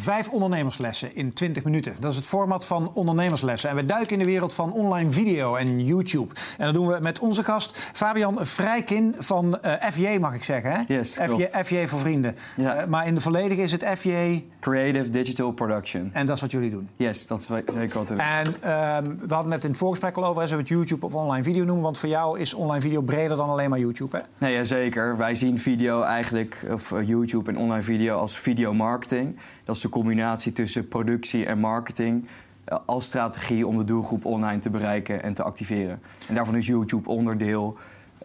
Vijf ondernemerslessen in 20 minuten. Dat is het format van ondernemerslessen. En we duiken in de wereld van online video en YouTube. En dat doen we met onze gast Fabian Vrijkin van uh, eh, FJ, mag ik zeggen. Hè? Yes, FJ, FJ voor vrienden. Ja. Uh, maar in de volledige is het FJ... Creative Digital Production. En dat is wat jullie doen? Yes, dat is zeker wat we doen. En uh, we hadden net in het voorgesprek al over, zullen we het YouTube of online video noemen? Want voor jou is online video breder dan alleen maar YouTube, hè? Nee, ja, zeker. Wij zien video eigenlijk, of eh, YouTube en online video, als videomarketing. Dat is de combinatie tussen productie en marketing eh, als strategie om de doelgroep online te bereiken en te activeren. En daarvan is YouTube onderdeel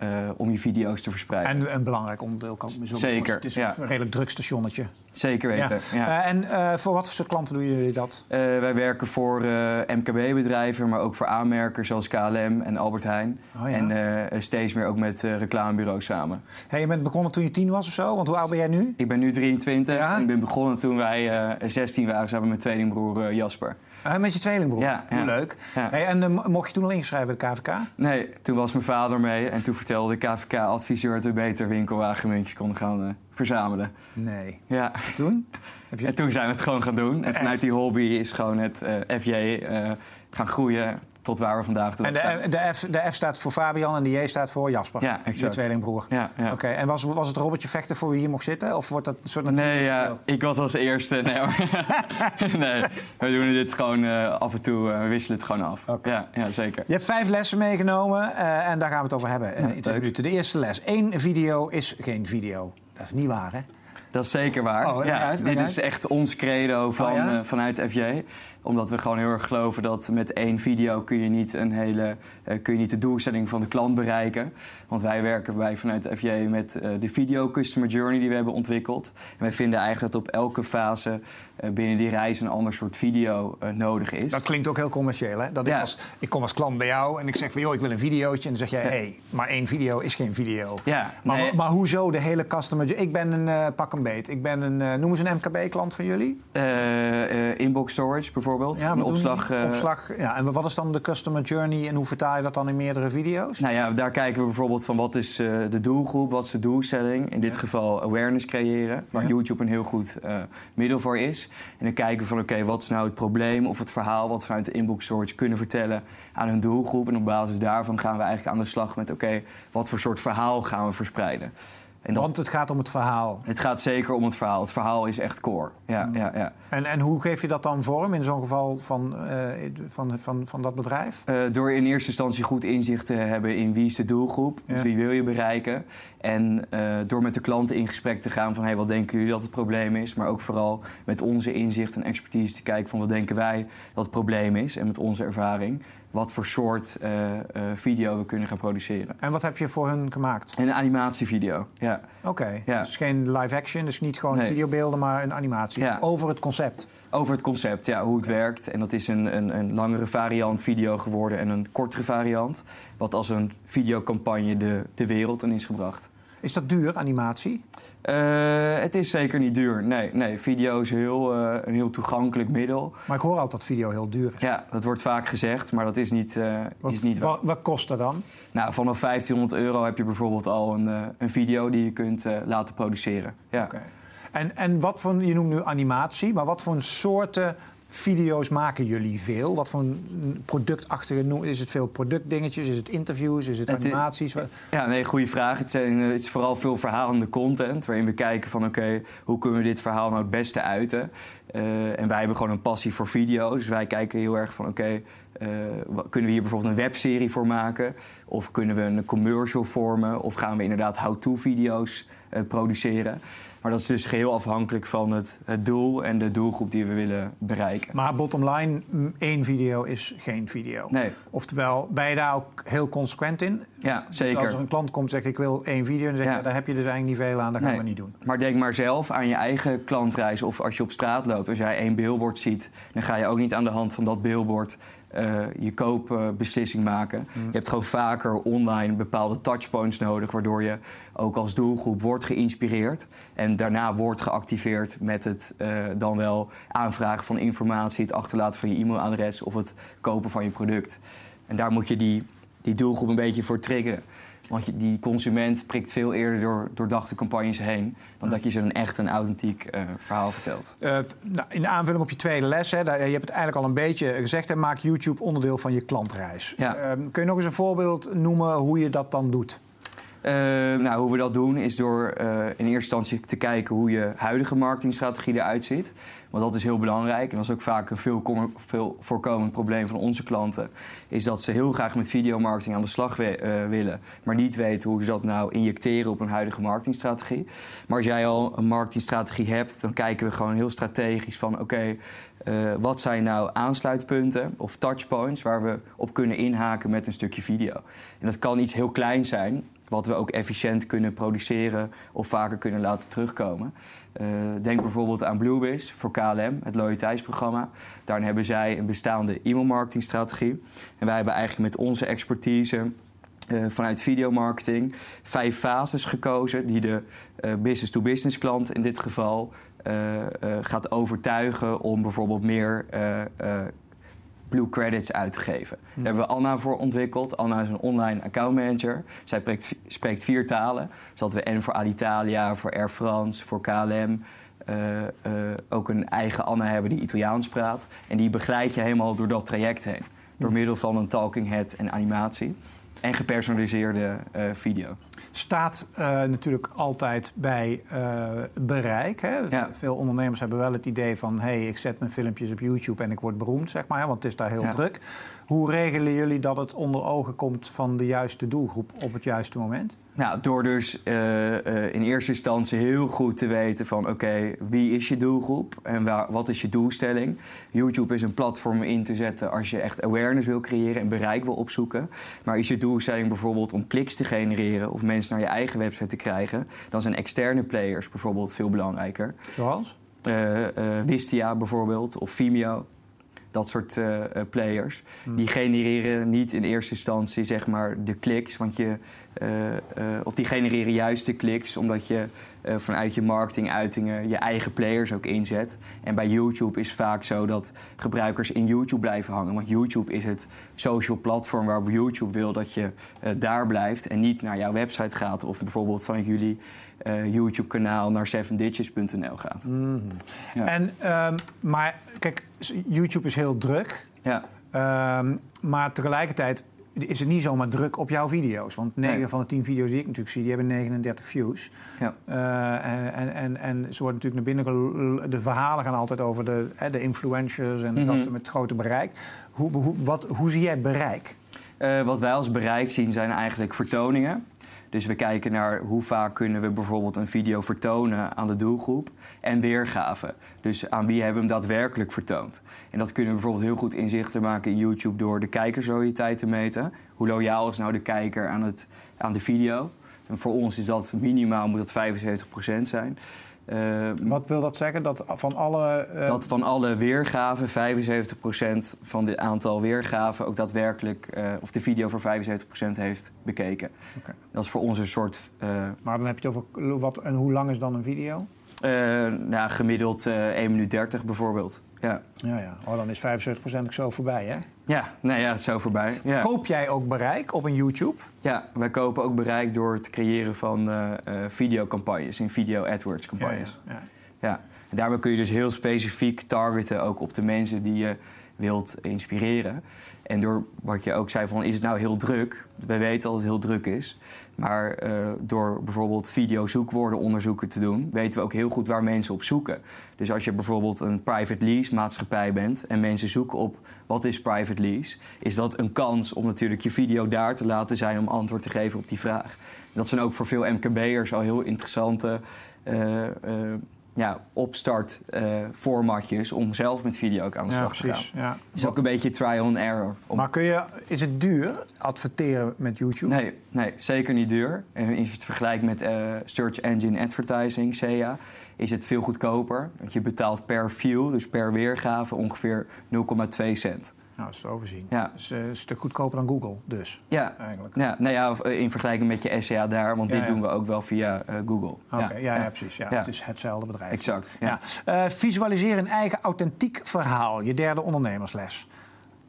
uh, om je video's te verspreiden. En een belangrijk onderdeel kan me zo Zeker. Het is een redelijk druk stationnetje. Zeker weten. Ja. Ja. Uh, en uh, voor wat voor soort klanten doen jullie dat? wij werken voor MKB-bedrijven, maar ook voor aanmerkers zoals KLM en Albert Heijn. Oh, ja. En steeds meer ook met reclamebureaus samen. Hey, je bent begonnen toen je tien was of zo? Want hoe oud ben jij nu? Ik ben nu 23. Ja? Ik ben begonnen toen wij 16 waren samen met mijn tweelingbroer Jasper. Uh, met je tweelingbroer? Ja. Leuk. Hey, en uh, mocht je toen al inschrijven bij de KVK? Nee, toen was mijn vader mee. En toen vertelde de KVK-adviseur dat we beter winkelwagenmuntjes konden gaan uh, verzamelen. Nee. Ja. Toen? Heb je... En toen zijn we het gewoon gaan doen. En vanuit die hobby is gewoon het FJ gaan groeien tot waar we vandaag En de, de, F, de F staat voor Fabian en de J staat voor Jasper. Ja, exact. Je tweelingbroer. Ja, ja. Oké, en was, was het robotje vechten voor wie hier mocht zitten? Of wordt dat een soort Nee, ja, ik was als eerste. Nee, nee we doen dit gewoon uh, af en toe. Uh, we wisselen het gewoon af. Okay. Ja, ja, zeker. Je hebt vijf lessen meegenomen uh, en daar gaan we het over hebben in twee minuten. De eerste les. Eén video is geen video. Dat is niet waar, hè? Dat is zeker waar. Oh, ja, uit, dit uit. is echt ons credo van, oh, ja? vanuit FJ. Omdat we gewoon heel erg geloven dat met één video kun je niet, een hele, uh, kun je niet de doelstelling van de klant bereiken. Want wij werken bij vanuit FJ met uh, de video customer journey die we hebben ontwikkeld. En wij vinden eigenlijk dat op elke fase binnen die reis een ander soort video nodig is. Dat klinkt ook heel commercieel, hè? Dat ja. ik, als, ik kom als klant bij jou en ik zeg van, joh, ik wil een videootje. En dan zeg jij, hé, hey, maar één video is geen video. Ja, maar, nee. maar hoezo de hele customer... Ik ben een, pak een beet, ik ben een, noem eens een MKB-klant van jullie. Uh, inbox storage bijvoorbeeld, ja, een opslag. Uh... opslag. Ja, en wat is dan de customer journey en hoe vertaal je dat dan in meerdere video's? Nou ja, daar kijken we bijvoorbeeld van wat is uh, de doelgroep, wat is de doelstelling. In dit ja. geval awareness creëren, waar ja. YouTube een heel goed middel voor is. En dan kijken we van oké, okay, wat is nou het probleem of het verhaal wat we vanuit de inbox kunnen vertellen aan hun doelgroep. En op basis daarvan gaan we eigenlijk aan de slag met oké, okay, wat voor soort verhaal gaan we verspreiden. Dat, Want het gaat om het verhaal. Het gaat zeker om het verhaal. Het verhaal is echt core. Ja, ja, ja. En, en hoe geef je dat dan vorm in zo'n geval van, uh, van, van, van dat bedrijf? Uh, door in eerste instantie goed inzicht te hebben in wie is de doelgroep, ja. dus wie wil je bereiken. En uh, door met de klanten in gesprek te gaan van hey, wat denken jullie dat het probleem is. Maar ook vooral met onze inzicht en expertise te kijken van wat denken wij dat het probleem is. En met onze ervaring wat voor soort uh, uh, video we kunnen gaan produceren. En wat heb je voor hun gemaakt? Een animatievideo, ja. Oké, okay. ja. dus geen live action, dus niet gewoon nee. videobeelden, maar een animatie. Ja. Over het concept. Over het concept, ja, hoe het werkt. En dat is een, een, een langere variant video geworden en een kortere variant. Wat als een videocampagne de, de wereld in is gebracht. Is dat duur, animatie? Uh, het is zeker niet duur. Nee, nee video is heel, uh, een heel toegankelijk middel. Maar ik hoor altijd dat video heel duur is. Ja, dat wordt vaak gezegd, maar dat is niet, uh, wat, is niet wat, wat kost dat dan? Nou, vanaf 1500 euro heb je bijvoorbeeld al een, een video die je kunt laten produceren. Ja. Okay. En, en wat voor, je noemt nu animatie, maar wat voor soorten video's maken jullie veel? Wat voor productachtige... Is het veel productdingetjes? Is het interviews? Is het, het animaties? Is, ja, nee, goede vraag. Het, zijn, het is vooral veel verhalende content... waarin we kijken van oké, okay, hoe kunnen we dit verhaal nou het beste uiten? Uh, en wij hebben gewoon een passie voor video's. Dus wij kijken heel erg van oké... Okay, uh, kunnen we hier bijvoorbeeld een webserie voor maken? Of kunnen we een commercial vormen? Of gaan we inderdaad how-to-video's produceren? Maar dat is dus geheel afhankelijk van het, het, doel en de doelgroep die we willen bereiken. Maar bottom line, één video is geen video. Nee. Oftewel, ben je daar ook heel consequent in? Ja, zeker. Dus als er een klant komt en zegt ik wil één video... dan zeg je, ja. daar heb je dus eigenlijk niet veel aan, dat gaan nee. we niet doen. Maar denk maar zelf aan je eigen klantreis of als je op straat loopt. Als jij één billboard ziet, dan ga je ook niet aan de hand van dat billboard... Uh, je koopbeslissing uh, maken. Mm. Je hebt gewoon vaker online bepaalde touchpoints nodig, waardoor je ook als doelgroep wordt geïnspireerd en daarna wordt geactiveerd met het uh, dan wel aanvragen van informatie, het achterlaten van je e-mailadres of het kopen van je product. En daar moet je die, die doelgroep een beetje voor triggeren. Want je, die consument prikt veel eerder door doordachte campagnes heen... dan dat je ze een echt een authentiek eh, verhaal vertelt. Uh, nou, in aanvulling op je tweede les, hè, daar, je hebt het eigenlijk al een beetje gezegd... en maak YouTube onderdeel van je klantreis. Ja. Ehm, kun je nog eens een voorbeeld noemen hoe je dat dan doet? Uh, nou, hoe we dat doen is door uh, in eerste instantie te kijken hoe je huidige marketingstrategie eruit ziet. Want dat is heel belangrijk en dat is ook vaak een veel, veel voorkomend probleem van onze klanten. Is dat ze heel graag met videomarketing aan de slag we, uh, willen, maar niet weten hoe ze dat nou injecteren op een huidige marketingstrategie. Maar als jij al een marketingstrategie hebt, dan kijken we gewoon heel strategisch van oké, okay, wat zijn nou aansluitpunten of touchpoints waar we op kunnen inhaken met een stukje video. En dat kan iets heel kleins zijn, wat we ook efficiënt kunnen produceren of vaker kunnen laten terugkomen. Uh, denk bijvoorbeeld aan Bluebiz voor KLM, het loyaliteitsprogramma. Daarin hebben zij een bestaande e-mailmarketingstrategie. En wij hebben eigenlijk met onze expertise uh, vanuit videomarketing vijf fases gekozen die de uh, business-to-business klant in dit geval gaat overtuigen om bijvoorbeeld meer Blue Credits uit te geven. Daar hebben we Anna voor ontwikkeld. Anna is een online accountmanager. Zij spreekt, spreekt vier talen. Dus hadden we en voor Alitalia, voor Air France, voor KLM. Uh, uh, ook een eigen Anna hebben die Italiaans praat. En die begeleid je helemaal door dat traject heen. Door middel van een talking head en animatie. En gepersonaliseerde uh, video. Staat uh, natuurlijk altijd bij uh, bereik. Hè? Ja. Veel ondernemers hebben wel het idee van... hé, hey, ik zet mijn filmpjes op YouTube en ik word beroemd, zeg maar. Want het is daar heel Ja. druk. Hoe regelen jullie dat het onder ogen komt van de juiste doelgroep op het juiste moment? Nou, door dus eh, eh, in eerste instantie heel goed te weten van... oké, wie is je doelgroep en waar, wat is je doelstelling? YouTube is een platform om in te zetten als je echt awareness wil creëren... en bereik wil opzoeken. Maar is je doelstelling bijvoorbeeld om kliks te genereren... of mensen naar je eigen website te krijgen... dan zijn externe players bijvoorbeeld veel belangrijker. Zoals? Eh, Wistia bijvoorbeeld of Vimeo. Dat soort eh, eh, players. Die genereren niet in eerste instantie zeg maar, de kliks. Want je, eh, of die genereren juist de kliks omdat je eh, vanuit je marketinguitingen je eigen players ook inzet. En bij YouTube is vaak zo dat gebruikers in YouTube blijven hangen. Want YouTube is het social platform waarop YouTube wil dat je eh, daar blijft. En niet naar jouw website gaat of bijvoorbeeld vanuit jullie eh, YouTube-kanaal naar 7digits.nl gaat. Ja. En, ehm, maar kijk, YouTube is heel druk. Ja. Ehm, maar tegelijkertijd is het niet zomaar druk op jouw video's. Want 9 Nee. van de 10 video's die ik natuurlijk zie, die hebben 39 views. Ja. Eh, en, en, en ze worden natuurlijk naar binnen... De verhalen gaan altijd over de, de influencers en de Mhm. gasten met grote bereik. Hoe, hoe, wat, hoe zie jij bereik? Eh, wat wij als bereik zien zijn eigenlijk vertoningen. Dus we kijken naar hoe vaak kunnen we bijvoorbeeld een video vertonen aan de doelgroep. En weergave. Dus aan wie hebben we hem daadwerkelijk vertoond. En dat kunnen we bijvoorbeeld heel goed inzichtelijk maken in YouTube door de kijkersloyaliteit te meten. Hoe loyaal is nou de kijker aan, het, aan de video? En voor ons is dat minimaal moet dat 75% zijn. Eh, Wat wil dat zeggen? Dat van alle... eh, dat van alle weergaven 75% van het aantal weergaven ook daadwerkelijk, eh, of de video voor 75% heeft bekeken. Dat is voor ons een soort, eh, Maar dan heb je het over... Wat, en hoe lang is dan een video? Eh, nou, gemiddeld eh 1 minuut 30 bijvoorbeeld. Ja, Ja, ja. Oh, dan is 75% ook zo voorbij, hè? ja nee, ja, het is zo voorbij. Ja. Koop jij ook bereik op een YouTube? ja, wij kopen ook bereik door het creëren van eh, eh, videocampagnes en video AdWords campagnes. Ja, ja. Ja, en daarmee kun je dus heel specifiek targeten ook op de mensen die je wilt inspireren. En door wat je ook zei van, is het nou heel druk? We weten dat het heel druk is. Maar eh, door bijvoorbeeld video-zoekwoordenonderzoeken te doen... weten we ook heel goed waar mensen op zoeken. Dus als je bijvoorbeeld een private lease maatschappij bent... en mensen zoeken op wat is private lease... is dat een kans om natuurlijk je video daar te laten zijn... om antwoord te geven op die vraag. Dat zijn ook voor veel MKB'ers al heel interessante... eh, eh, ja, opstart eh, formatjes om zelf met video ook aan de Ja, slag te gaan. Ja. Het is ook een beetje trial and error. Om... Maar kun je, is het duur adverteren met YouTube? Nee, nee, zeker niet duur. En als je het vergelijkt met eh, Search Engine Advertising, SEA, is het veel goedkoper. Want je betaalt per view, dus per weergave, ongeveer 0,2 cent. Nou, dat is te overzien. Ja. Is eh, een stuk goedkoper dan Google, dus. Ja, Eigenlijk. ja, nou ja eh, in vergelijking met je SEA daar, want Ja, dit ja. doen we ook wel via eh, Google. Oké, ja, ja, precies. Ja. Het is hetzelfde bedrijf. Exact. Ja. Visualiseer een eigen authentiek verhaal. Je derde ondernemersles.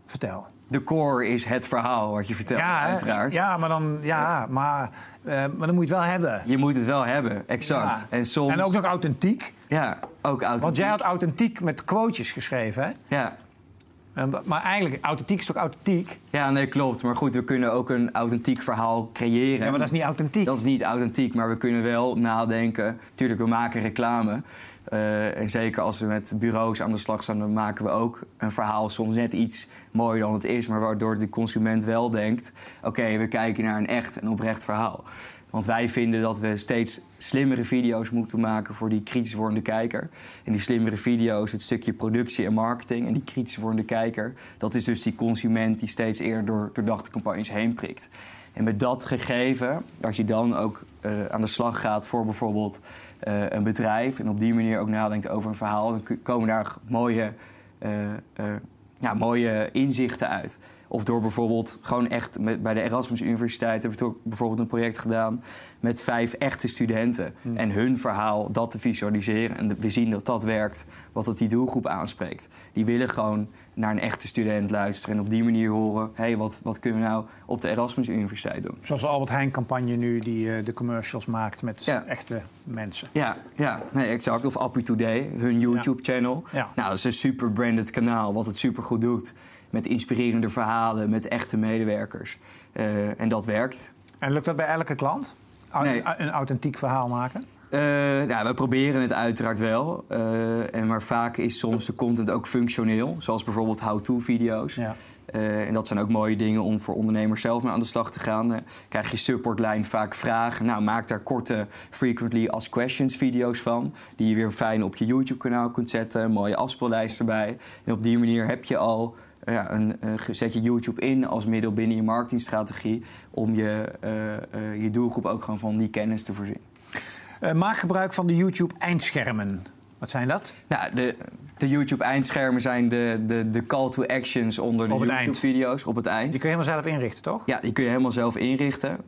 Vertel. de core is het verhaal wat je vertelt, Ja, uiteraard. ja, maar dan, ja, maar, eh, maar dan moet je het wel hebben. Je moet het wel hebben, exact. Ja. En soms... En ook nog authentiek. Ja, ook authentiek. Want jij had authentiek met quotejes geschreven, hè? Ja. Maar eigenlijk, authentiek is toch authentiek? ja, nee, klopt. Maar goed, we kunnen ook een authentiek verhaal creëren. Ja, maar dat is niet authentiek. Dat is niet authentiek, maar we kunnen wel nadenken. Tuurlijk, we maken reclame. Eh, en zeker als we met bureaus aan de slag zijn, dan maken we ook een verhaal soms net iets mooier dan het is. Maar waardoor de consument wel denkt: oké, we kijken naar een echt en oprecht verhaal. Want wij vinden dat we steeds slimmere video's moeten maken voor die kritisch wordende kijker. En die slimmere video's, het stukje productie en marketing en die kritisch wordende kijker, dat is dus die consument die steeds eerder door doordachte campagnes heen prikt. En met dat gegeven, als je dan ook eh, aan de slag gaat voor bijvoorbeeld eh, een bedrijf en op die manier ook nadenkt over een verhaal, dan komen daar mooie, eh, ja, mooie inzichten uit. Of door bijvoorbeeld gewoon echt met, bij de Erasmus Universiteit hebben we toch bijvoorbeeld een project gedaan met vijf echte studenten. En hun verhaal, dat te visualiseren. En we zien dat dat werkt, wat het die doelgroep aanspreekt. Die willen gewoon naar een echte student luisteren en op die manier horen: hé, hey, wat, wat kunnen we nou op de Erasmus Universiteit doen? Zoals de Albert Heijn-campagne nu, die eh, de commercials maakt met Ja. echte mensen. Ja, ja nee, exact. Of Appie Today, hun YouTube-channel. Ja. Nou, dat is een super branded kanaal, wat het super goed doet. Met inspirerende verhalen, met echte medewerkers. Eh, en dat werkt. En lukt dat bij elke klant? Nee. Een authentiek verhaal maken? Eh, nou, we proberen het uiteraard wel. Eh, en maar vaak is soms de content ook functioneel. Zoals bijvoorbeeld how-to-video's. Ja. En dat zijn ook mooie dingen om voor ondernemers zelf mee aan de slag te gaan. Eh, krijg je supportlijn vaak vragen. Nou, maak daar korte frequently asked questions video's van. Die je weer fijn op je YouTube kanaal kunt zetten. Een mooie afspeellijst erbij. En op die manier heb je al... ja, een, zet je YouTube in als middel binnen je marketingstrategie... om je, eh, eh, je doelgroep ook gewoon van die kennis te voorzien. Eh, maak gebruik van de YouTube-eindschermen. Wat zijn dat? Nou, de, de YouTube-eindschermen zijn de, de, de call to actions onder de. YouTube-video's op het eind. Die kun je helemaal zelf inrichten, toch? Ja, die kun je helemaal zelf inrichten.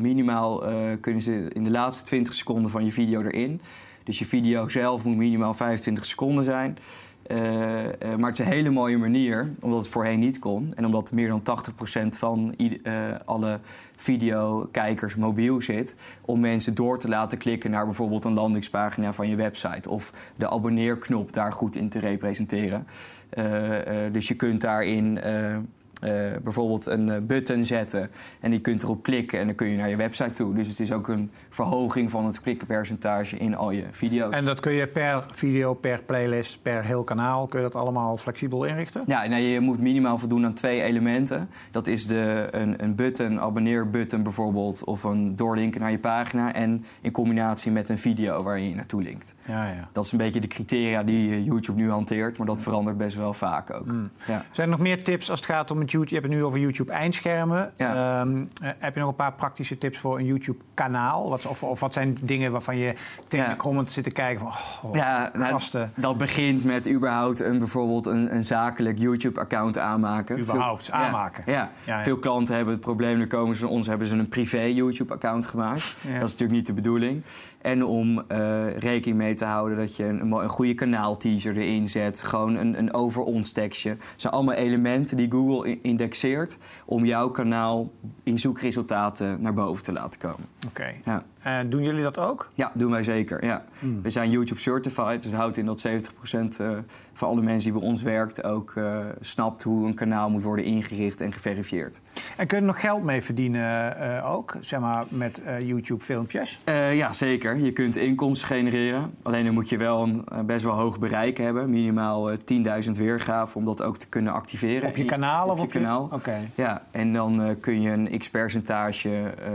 Minimaal kunnen ze in de laatste 20 seconden van je video erin. Dus je video zelf moet minimaal 25 seconden zijn. Eh, eh, maar het is een hele mooie manier, omdat het voorheen niet kon. En omdat meer dan 80% van eh, alle videokijkers mobiel zit. Om mensen door te laten klikken naar bijvoorbeeld een landingspagina van je website. Of de abonneerknop daar goed in te representeren. Dus je kunt daarin bijvoorbeeld een eh, button zetten. En die kunt erop klikken en dan kun je naar je website toe. Dus het is ook een verhoging van het klikkenpercentage in al je video's. En dat kun je per video, per playlist, per heel kanaal... kun je dat allemaal flexibel inrichten? Ja, nou, je moet minimaal voldoen aan twee elementen. Dat is de, een, een button, abonneer-button bijvoorbeeld, of een doorlinken naar je pagina. En in combinatie met een video waar je je naartoe linkt. Ja, ja. Dat is een beetje de criteria die eh, YouTube nu hanteert, maar dat verandert best wel vaak ook. Mm. Ja. Zijn er nog meer tips als het gaat om YouTube? Je hebt het nu over YouTube-eindschermen. Ja. Ehm, eh, heb je nog een paar praktische tips voor een YouTube-kanaal? Wat, of, of wat zijn dingen waarvan je tegen Ja. de comments zit te kijken van... Oh, Ja, nou, dat begint met überhaupt een, bijvoorbeeld een, een zakelijk YouTube-account aanmaken. Überhaupt, Veel- aanmaken. Ja, veel klanten hebben het probleem, dan komen ze van ons, hebben ze een privé YouTube-account gemaakt. Dat is natuurlijk niet de bedoeling. En om eh, rekening mee te houden dat je een, een, goede kanaalteaser erin zet. Gewoon een, een over ons tekstje. Dat zijn allemaal elementen die Google indexeert om jouw kanaal in zoekresultaten naar boven te laten komen. Oké. Ja. Eh, doen jullie dat ook? Ja, doen wij zeker. Ja. Hmm. We zijn YouTube certified, dus dat houdt in dat 70% eh, van alle mensen die bij ons werkt ook eh, snapt hoe een kanaal moet worden ingericht en geverifieerd. En kun je er nog geld mee verdienen ook? Zeg maar met YouTube-filmpjes? Eh, ja, zeker. Je kunt inkomsten genereren. Alleen dan moet je wel een best wel hoog bereik hebben. Minimaal eh, 10.000 weergaven om dat ook te kunnen activeren. Op je kanaal op of je op je- kanaal. Oké. Ja, en dan kun je een x-percentage eh,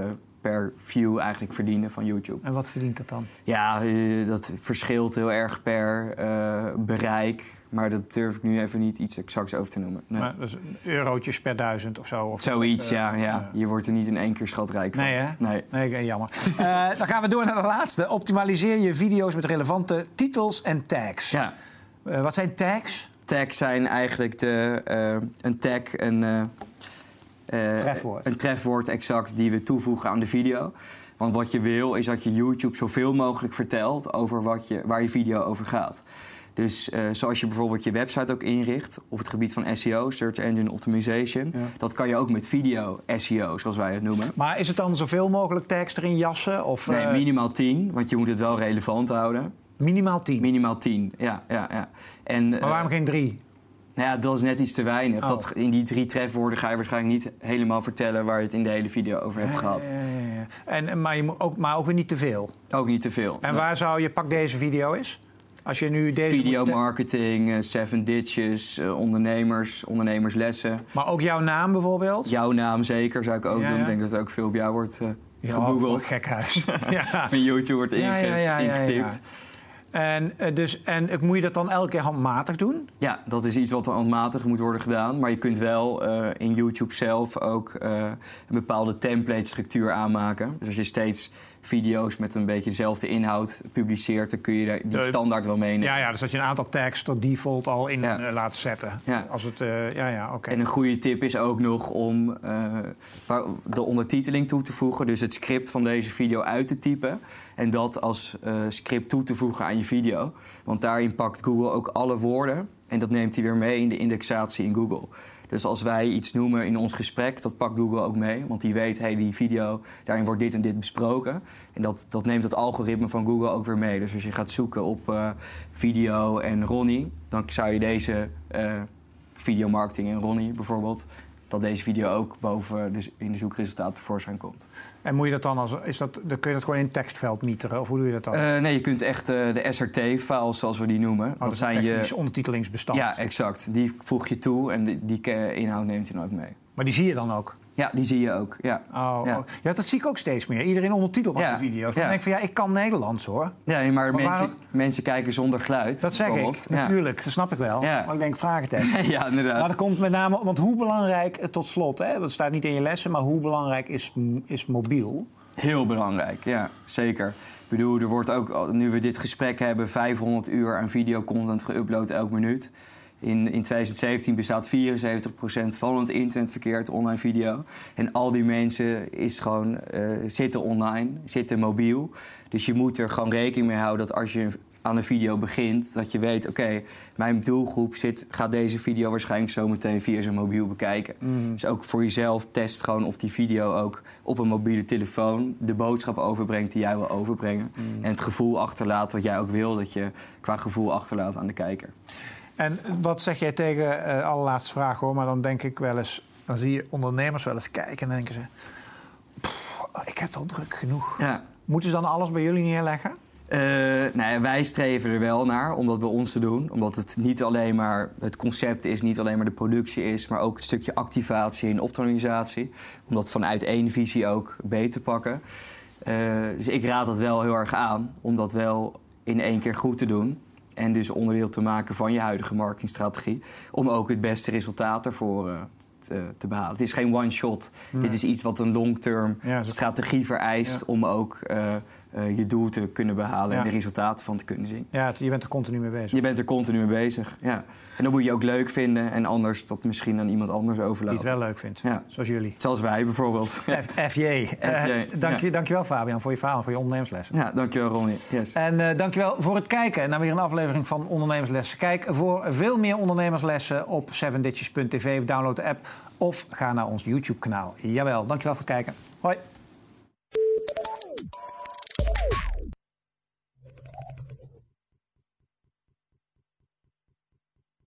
per view eigenlijk verdienen van YouTube. En wat verdient dat dan? Ja, eh, dat verschilt heel erg per eh, bereik. Maar dat durf ik nu even niet iets exacts over te noemen. Nee. Maar, dus eurotjes per duizend of zo? Of Zoiets, of, ja, eh, ja. Je wordt er niet in één keer schatrijk van. Nee, hè? Nee. Nee, jammer. Eh, dan gaan we door naar de laatste. Optimaliseer je video's met relevante titels en tags. Ja. Eh, wat zijn tags? Tags zijn eigenlijk de, eh, een tag, een, eh, eh, Trefwoord. een trefwoord exact die we toevoegen aan de video. Want wat je wil is dat je YouTube zoveel mogelijk vertelt over wat je, waar je video over gaat. Dus uh, zoals je bijvoorbeeld je website ook inricht op het gebied van SEO, Search Engine Optimization, dat kan je ook met video SEO, zoals wij het noemen. Maar is het dan zoveel mogelijk tekst erin jassen? Of, nee, minimaal 10, want je moet het wel relevant houden. Minimaal 10? Minimaal 10, ja. ja, ja. En, maar waarom geen 3? Nou ja, dat is net iets te weinig. Dat, oh. in die drie trefwoorden ga je waarschijnlijk niet helemaal vertellen waar je het in de hele video over hebt gehad. Ja, ja, en, maar, je moet ook, maar ook weer niet te veel. Ook niet te veel. En waar zou je, pak deze video eens? Als je nu deze Videomarketing, uh, Seven Ditches, uh, ondernemers, ondernemerslessen. Maar ook jouw naam bijvoorbeeld? Jouw naam zeker zou ik ook doen. Ik denk dat het ook veel op jou wordt uh, gegoogeld. gekhuis. ja. Van YouTube wordt inge ingetipt. En, uh, dus, en moet je dat dan elke keer handmatig doen? Ja, dat is iets wat handmatig moet worden gedaan. Maar je kunt wel uh, in YouTube zelf ook uh, een bepaalde template-structuur aanmaken. Dus als je steeds video's met een beetje dezelfde inhoud publiceert, dan kun je die standaard wel meenemen. Ja, ja, dus dat je een aantal tags tot default al in ja. laat zetten. Ja. Als het, ja, ja, oké. En een goede tip is ook nog om de ondertiteling toe te voegen. Dus het script van deze video uit te typen. En dat als script toe te voegen aan je video. Want daarin pakt Google ook alle woorden en dat neemt hij weer mee in de indexatie in Google. Dus als wij iets noemen in ons gesprek, dat pakt Google ook mee. Want die weet, hey, die video, daarin wordt dit en dit besproken. En dat, dat neemt het algoritme van Google ook weer mee. Dus als je gaat zoeken op uh, video en Ronnie, dan zou je deze uh, videomarketing en Ronnie bijvoorbeeld dat deze video ook boven dus in de zoekresultaten tevoorschijn komt. En moet je dat dan als is dat, dan kun je dat gewoon in tekstveld mieteren? Of hoe doe je dat dan? Uh, nee, je kunt echt uh, de SRT-files, zoals we die noemen. Oh, dat, zijn je ondertitelingsbestand. Ja, exact. Die voeg je toe en die, die inhoud neemt hij dan ook mee. Maar die zie je dan ook? Ja, die zie je ook. Ja. Oh, ja. Oh. ja dat zie ik ook steeds meer. Iedereen ondertitelt ja. de video's. Maar ja. denk van ja, ik kan Nederlands hoor. Ja, maar, mensen, mensen kijken zonder geluid. Dat zeg ik, natuurlijk. Dat snap ik wel. Maar ik denk vraagteken. ja, inderdaad. Maar dat komt met name, want hoe belangrijk, eh, tot slot, hè, dat staat niet in je lessen, maar hoe belangrijk is, is mobiel? Heel belangrijk, ja, zeker. Ik bedoel, er wordt ook, nu we dit gesprek hebben, 500 uur aan videocontent geüpload elke minuut. In, in 2017 bestaat 74% van het internetverkeer uit online video. En al die mensen is gewoon, uh, zitten online, zitten mobiel. Dus je moet er gewoon rekening mee houden dat als je aan een video begint, dat je weet, oké, mijn doelgroep zit, gaat deze video waarschijnlijk zo meteen via zijn mobiel bekijken. Mm. Dus ook voor jezelf test gewoon of die video ook op een mobiele telefoon de boodschap overbrengt die jij wil overbrengen. Mm. En het gevoel achterlaat wat jij ook wil dat je qua gevoel achterlaat aan de kijker. En wat zeg jij tegen, uh, allerlaatste vraag hoor, maar dan denk ik wel eens, dan zie je ondernemers wel eens kijken en denken ze, ik heb al druk genoeg. Ja. Moeten ze dan alles bij jullie neerleggen? Uh, nou wij streven er wel naar om dat bij ons te doen. Omdat het niet alleen maar het concept is, niet alleen maar de productie is, maar ook een stukje activatie en optimalisatie. Om dat vanuit één visie ook beter te pakken. Uh, dus ik raad dat wel heel erg aan om dat wel in één keer goed te doen. En dus onderdeel te maken van je huidige marketingstrategie. Om ook het beste resultaat ervoor uh, te, te, behalen. Het is geen one shot. Dit is iets wat een long-term strategie vereist om ook uh, uh, je doel te kunnen behalen en de resultaten van te kunnen zien. Ja, je bent er continu mee bezig. Je bent er continu mee bezig, ja. En dan moet je ook leuk vinden en anders dat misschien aan iemand anders overlaten. Die het wel leuk vindt, ja. zoals jullie. Zoals wij bijvoorbeeld. F FJ. Uh, dank je, dankjewel Fabian voor je verhaal, voor je ondernemerslessen. Ja, dankjewel Ronnie. Yes. En uh, dankjewel voor het kijken naar weer een aflevering van Ondernemerslessen. Kijk voor veel meer ondernemerslessen op 7ditches.tv of download de app of ga naar ons YouTube kanaal. Jawel, dankjewel voor het kijken. Hoi.